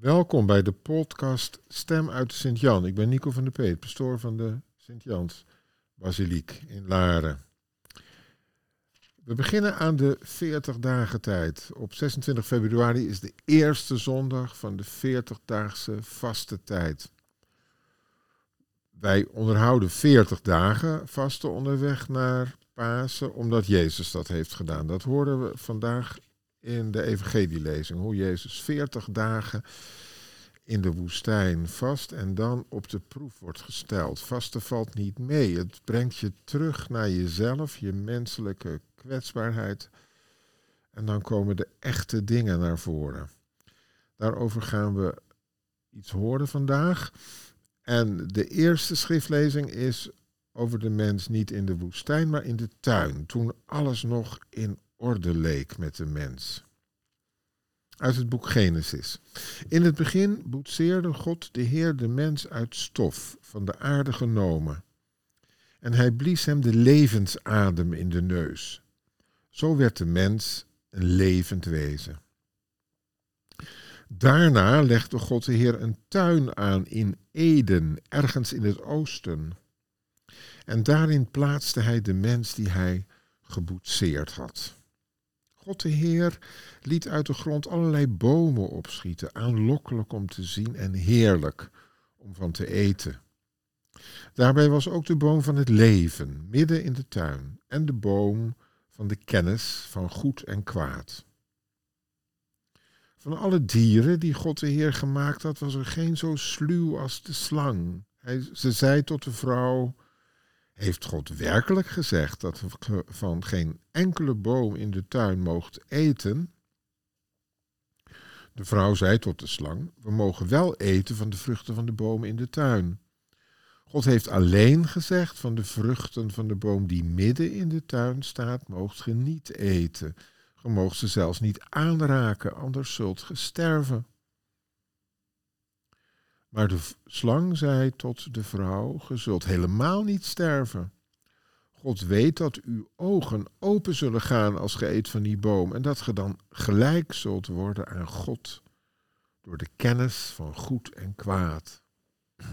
Welkom bij de podcast Stem uit de Sint-Jan. Ik ben Nico van der Peet, pastoor van de Sint-Jans Basiliek in Laren. We beginnen aan de 40 dagen tijd. Op 26 februari is de eerste zondag van de 40-daagse vaste tijd. Wij onderhouden 40 dagen vasten onderweg naar Pasen, omdat Jezus dat heeft gedaan. Dat horen we vandaag in de evangelielezing. Hoe Jezus 40 dagen in de woestijn vast en dan op de proef wordt gesteld. Vasten valt niet mee. Het brengt je terug naar jezelf, je menselijke kwetsbaarheid. En dan komen de echte dingen naar voren. Daarover gaan we iets horen vandaag. En de eerste schriftlezing is over de mens niet in de woestijn, maar in de tuin, toen alles nog in orde leek met de mens. Uit het boek Genesis. In het begin boetseerde God de Heer de mens uit stof, van de aarde genomen. En hij blies hem de levensadem in de neus. Zo werd de mens een levend wezen. Daarna legde God de Heer een tuin aan in Eden, ergens in het oosten. En daarin plaatste hij de mens die hij geboetseerd had. God de Heer liet uit de grond allerlei bomen opschieten, aanlokkelijk om te zien en heerlijk om van te eten. Daarbij was ook de boom van het leven midden in de tuin en de boom van de kennis van goed en kwaad. Van alle dieren die God de Heer gemaakt had, was er geen zo sluw als de slang. Hij, ze zei tot de vrouw: heeft God werkelijk gezegd dat we van geen enkele boom in de tuin moogt eten? De vrouw zei tot de slang: We mogen wel eten van de vruchten van de bomen in de tuin. God heeft alleen gezegd: Van de vruchten van de boom die midden in de tuin staat, moogt ge niet eten. Ge moogt ze zelfs niet aanraken, anders zult ge sterven. Maar de slang zei tot de vrouw: Ge zult helemaal niet sterven. God weet dat uw ogen open zullen gaan als ge eet van die boom en dat ge dan gelijk zult worden aan God door de kennis van goed en kwaad.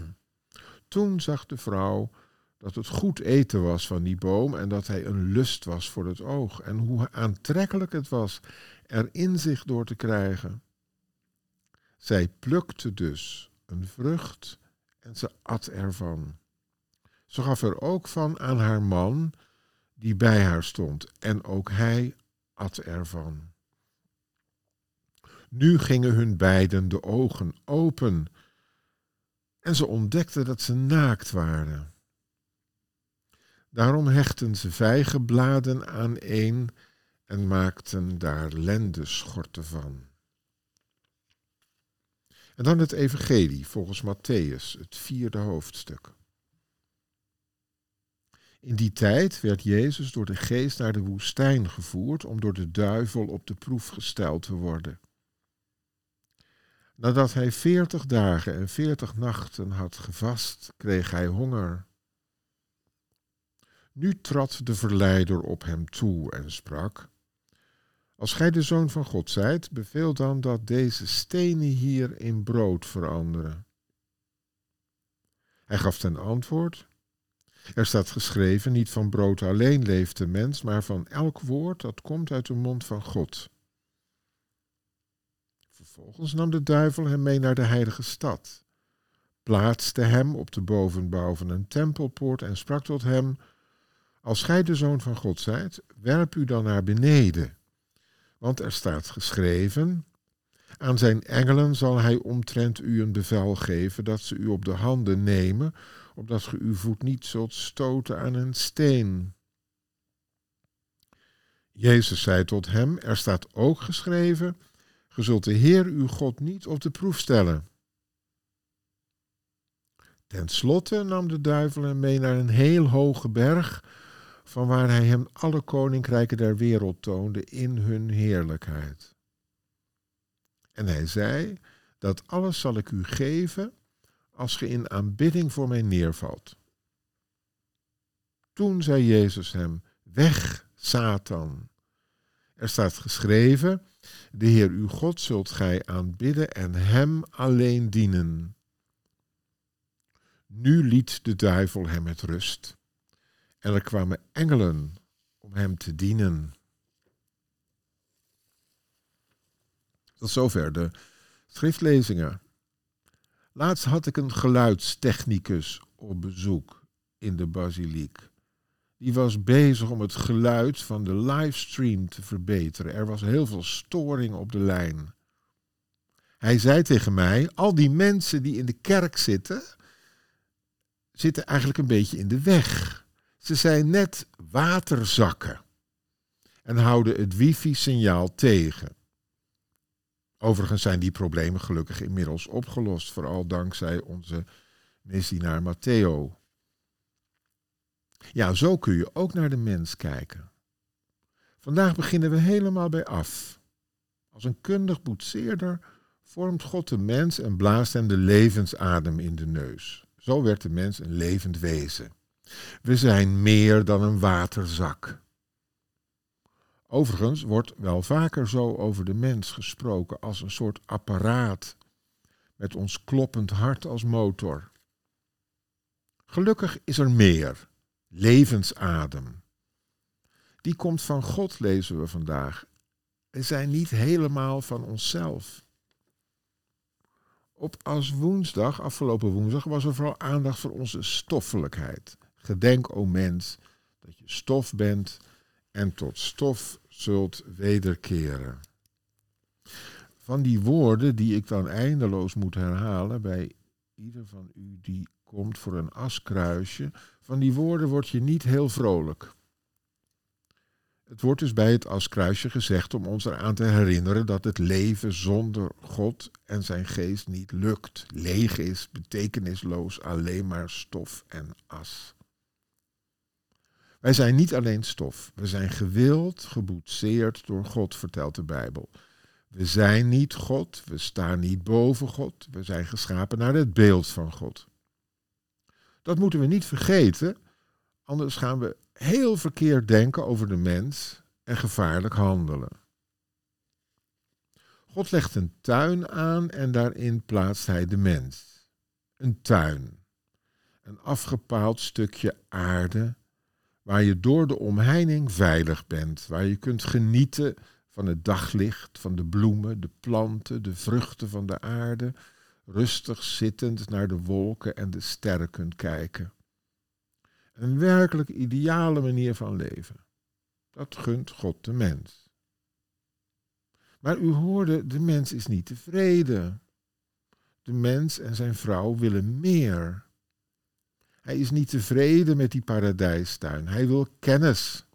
Toen zag de vrouw dat het goed eten was van die boom en dat hij een lust was voor het oog en hoe aantrekkelijk het was er inzicht door te krijgen. Zij plukte dus een vrucht en ze at ervan. Ze gaf er ook van aan haar man die bij haar stond en ook hij at ervan. Nu gingen hun beiden de ogen open en ze ontdekten dat ze naakt waren. Daarom hechten ze vijgenbladen aan een en maakten daar lendeschorten van. En dan het Evangelie volgens Matthäus, het vierde hoofdstuk. In die tijd werd Jezus door de geest naar de woestijn gevoerd om door de duivel op de proef gesteld te worden. Nadat hij veertig dagen en veertig nachten had gevast, kreeg hij honger. Nu trad de verleider op hem toe en sprak: als gij de zoon van God zijt, beveel dan dat deze stenen hier in brood veranderen. Hij gaf ten antwoord: Er staat geschreven: Niet van brood alleen leeft de mens, maar van elk woord dat komt uit de mond van God. Vervolgens nam de duivel hem mee naar de heilige stad, plaatste hem op de bovenbouw van een tempelpoort en sprak tot hem: Als gij de zoon van God zijt, werp u dan naar beneden want er staat geschreven: Aan zijn engelen zal hij omtrent u een bevel geven dat ze u op de handen nemen, opdat ge uw voet niet zult stoten aan een steen. Jezus zei tot hem: Er staat ook geschreven: Ge zult de Heer uw God niet op de proef stellen. Ten slotte nam de duivel hem mee naar een heel hoge berg van waar hij hem alle koninkrijken der wereld toonde in hun heerlijkheid. En hij zei, dat alles zal ik u geven als ge in aanbidding voor mij neervalt. Toen zei Jezus hem, weg, Satan. Er staat geschreven, De Heer uw God zult gij aanbidden en Hem alleen dienen. Nu liet de duivel hem met rust. En er kwamen engelen om hem te dienen. Tot zover de schriftlezingen. Laatst had ik een geluidstechnicus op bezoek in de basiliek. Die was bezig om het geluid van de livestream te verbeteren. Er was heel veel storing op de lijn. Hij zei tegen mij: Al die mensen die in de kerk zitten, zitten eigenlijk een beetje in de weg. Ze zijn net waterzakken en houden het wifi-signaal tegen. Overigens zijn die problemen gelukkig inmiddels opgelost, vooral dankzij onze misdienaar Matteo. Ja, zo kun je ook naar de mens kijken. Vandaag beginnen we helemaal bij af. Als een kundig boetseerder vormt God de mens en blaast hem de levensadem in de neus. Zo werd de mens een levend wezen. We zijn meer dan een waterzak. Overigens wordt wel vaker zo over de mens gesproken als een soort apparaat met ons kloppend hart als motor. Gelukkig is er meer, levensadem. Die komt van God, lezen we vandaag. We zijn niet helemaal van onszelf. Op als woensdag, afgelopen woensdag, was er vooral aandacht voor onze stoffelijkheid. Gedenk, o mens, dat je stof bent en tot stof zult wederkeren. Van die woorden die ik dan eindeloos moet herhalen bij ieder van u die komt voor een askruisje, van die woorden word je niet heel vrolijk. Het wordt dus bij het askruisje gezegd om ons eraan te herinneren dat het leven zonder God en zijn geest niet lukt, leeg is, betekenisloos, alleen maar stof en as. Wij zijn niet alleen stof, we zijn gewild, geboetseerd door God, vertelt de Bijbel. We zijn niet God, we staan niet boven God, we zijn geschapen naar het beeld van God. Dat moeten we niet vergeten, anders gaan we heel verkeerd denken over de mens en gevaarlijk handelen. God legt een tuin aan en daarin plaatst hij de mens. Een tuin. Een afgepaald stukje aarde waar je door de omheining veilig bent, waar je kunt genieten van het daglicht, van de bloemen, de planten, de vruchten van de aarde, rustig zittend naar de wolken en de sterren kunt kijken. Een werkelijk ideale manier van leven. Dat gunt God de mens. Maar u hoorde, de mens is niet tevreden. De mens en zijn vrouw willen meer. Hij is niet tevreden met die paradijstuin. Hij wil kennis.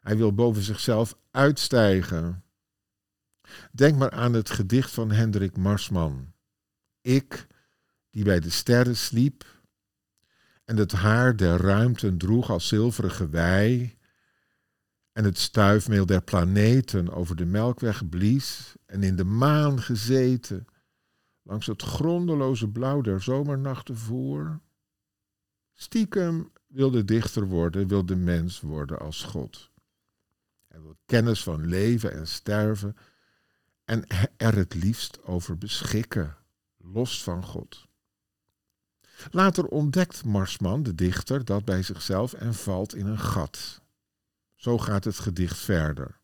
Hij wil boven zichzelf uitstijgen. Denk maar aan het gedicht van Hendrik Marsman. Ik, die bij de sterren sliep en het haar der ruimten droeg als zilveren gewei en het stuifmeel der planeten over de melkweg blies en in de maan gezeten langs het grondeloze blauw der zomernachten voer. Stiekem wil de dichter worden, wil de mens worden als God. Hij wil kennis van leven en sterven en er het liefst over beschikken, los van God. Later ontdekt Marsman, de dichter, dat bij zichzelf en valt in een gat. Zo gaat het gedicht verder.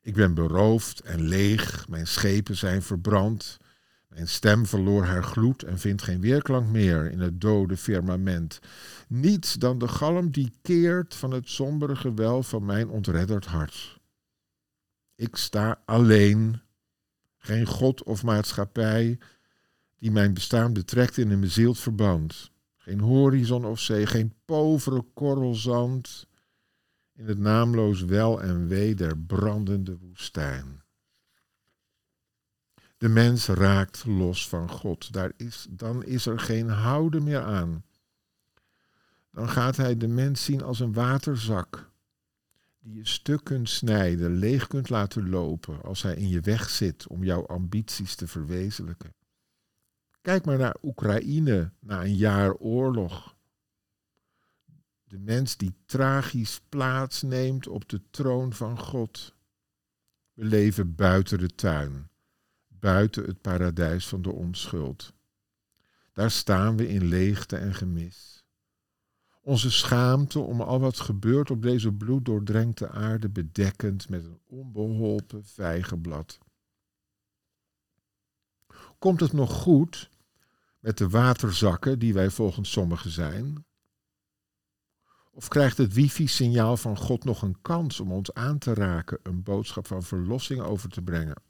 Ik ben beroofd en leeg, mijn schepen zijn verbrand, mijn stem verloor haar gloed en vindt geen weerklank meer in het dode firmament. Niets dan de galm die keert van het sombere gewelf van mijn ontredderd hart. Ik sta alleen, geen god of maatschappij die mijn bestaan betrekt in een bezield verband. Geen horizon of zee, geen povere korrel zand in het naamloos wel en wee der brandende woestijn. De mens raakt los van God. Daar is, dan is er geen houden meer aan. Dan gaat hij de mens zien als een waterzak. Die je stuk kunt snijden, leeg kunt laten lopen als hij in je weg zit om jouw ambities te verwezenlijken. Kijk maar naar Oekraïne na een jaar oorlog. De mens die tragisch plaatsneemt op de troon van God. We leven buiten de tuin, buiten het paradijs van de onschuld. Daar staan we in leegte en gemis. Onze schaamte om al wat gebeurt op deze bloeddoordrenkte aarde bedekkend met een onbeholpen vijgenblad. Komt het nog goed met de waterzakken die wij volgens sommigen zijn? Of krijgt het wifi-signaal van God nog een kans om ons aan te raken, een boodschap van verlossing over te brengen?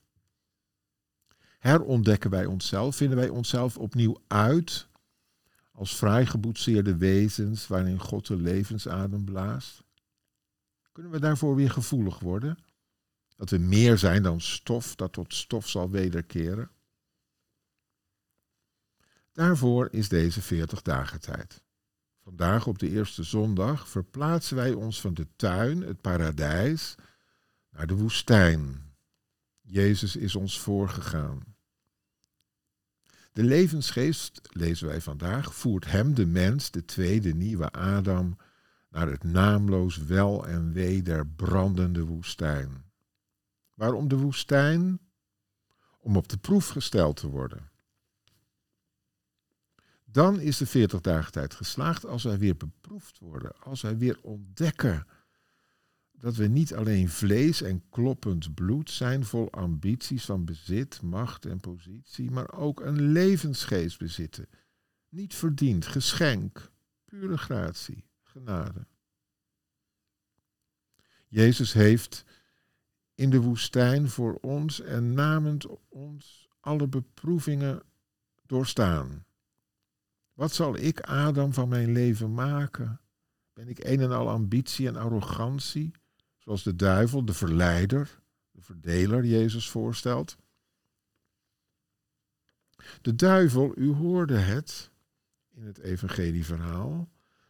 Herontdekken wij onszelf, vinden wij onszelf opnieuw uit als vrij geboetseerde wezens waarin God de levensadem blaast? Kunnen we daarvoor weer gevoelig worden? Dat we meer zijn dan stof dat tot stof zal wederkeren? Daarvoor is deze 40 dagen tijd. Vandaag op de eerste zondag verplaatsen wij ons van de tuin, het paradijs, naar de woestijn. Jezus is ons voorgegaan. De levensgeest, lezen wij vandaag, voert hem, de mens, de tweede nieuwe Adam, naar het naamloos wel en wee der brandende woestijn. Waarom de woestijn? Om op de proef gesteld te worden. Dan is de 40 dagen tijd geslaagd als wij weer beproefd worden, als wij weer ontdekken dat we niet alleen vlees en kloppend bloed zijn vol ambities van bezit, macht en positie, maar ook een levensgeest bezitten. Niet verdiend, geschenk, pure gratie, genade. Jezus heeft in de woestijn voor ons en namens ons alle beproevingen doorstaan. Wat zal ik, Adam, van mijn leven maken? Ben ik een en al ambitie en arrogantie, zoals de duivel, de verleider, de verdeler Jezus voorstelt? De duivel, u hoorde het in het evangelieverhaal,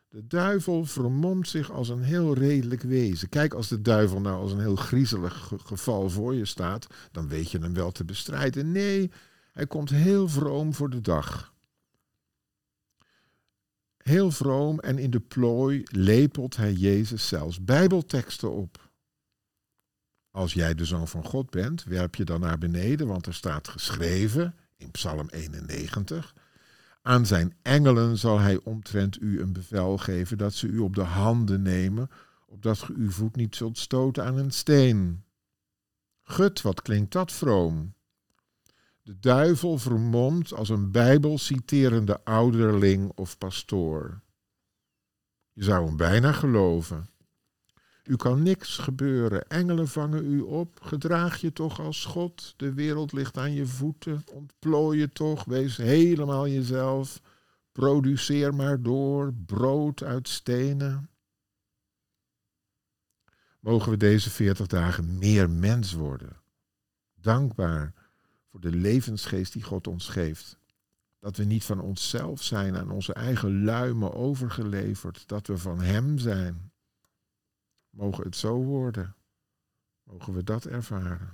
de duivel vermomt zich als een heel redelijk wezen. Kijk, als de duivel nou als een heel griezelig geval voor je staat, dan weet je hem wel te bestrijden. Nee, hij komt heel vroom voor de dag. Heel vroom en in de plooi lepelt hij Jezus zelfs bijbelteksten op. Als jij de zoon van God bent, werp je dan naar beneden, want er staat geschreven in Psalm 91. Aan zijn engelen zal hij omtrent u een bevel geven dat ze u op de handen nemen, opdat ge uw voet niet zult stoten aan een steen. Gut, wat klinkt dat vroom? De duivel vermomd als een bijbel citerende ouderling of pastoor. Je zou hem bijna geloven. U kan niks gebeuren, engelen vangen u op, gedraag je toch als God, de wereld ligt aan je voeten, ontplooi je toch, wees helemaal jezelf, produceer maar door, brood uit stenen. Mogen we deze veertig dagen meer mens worden, dankbaar voor de levensgeest die God ons geeft. Dat we niet van onszelf zijn, aan onze eigen luimen overgeleverd, dat we van Hem zijn. Mogen het zo worden? Mogen we dat ervaren?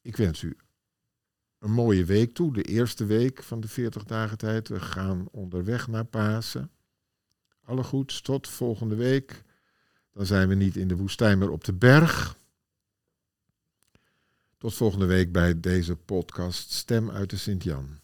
Ik wens u een mooie week toe, de eerste week van de 40 dagen tijd. We gaan onderweg naar Pasen. Alle goeds, tot volgende week. Dan zijn we niet in de woestijn, maar op de berg. Tot volgende week bij deze podcast Stem uit de Sint-Jan.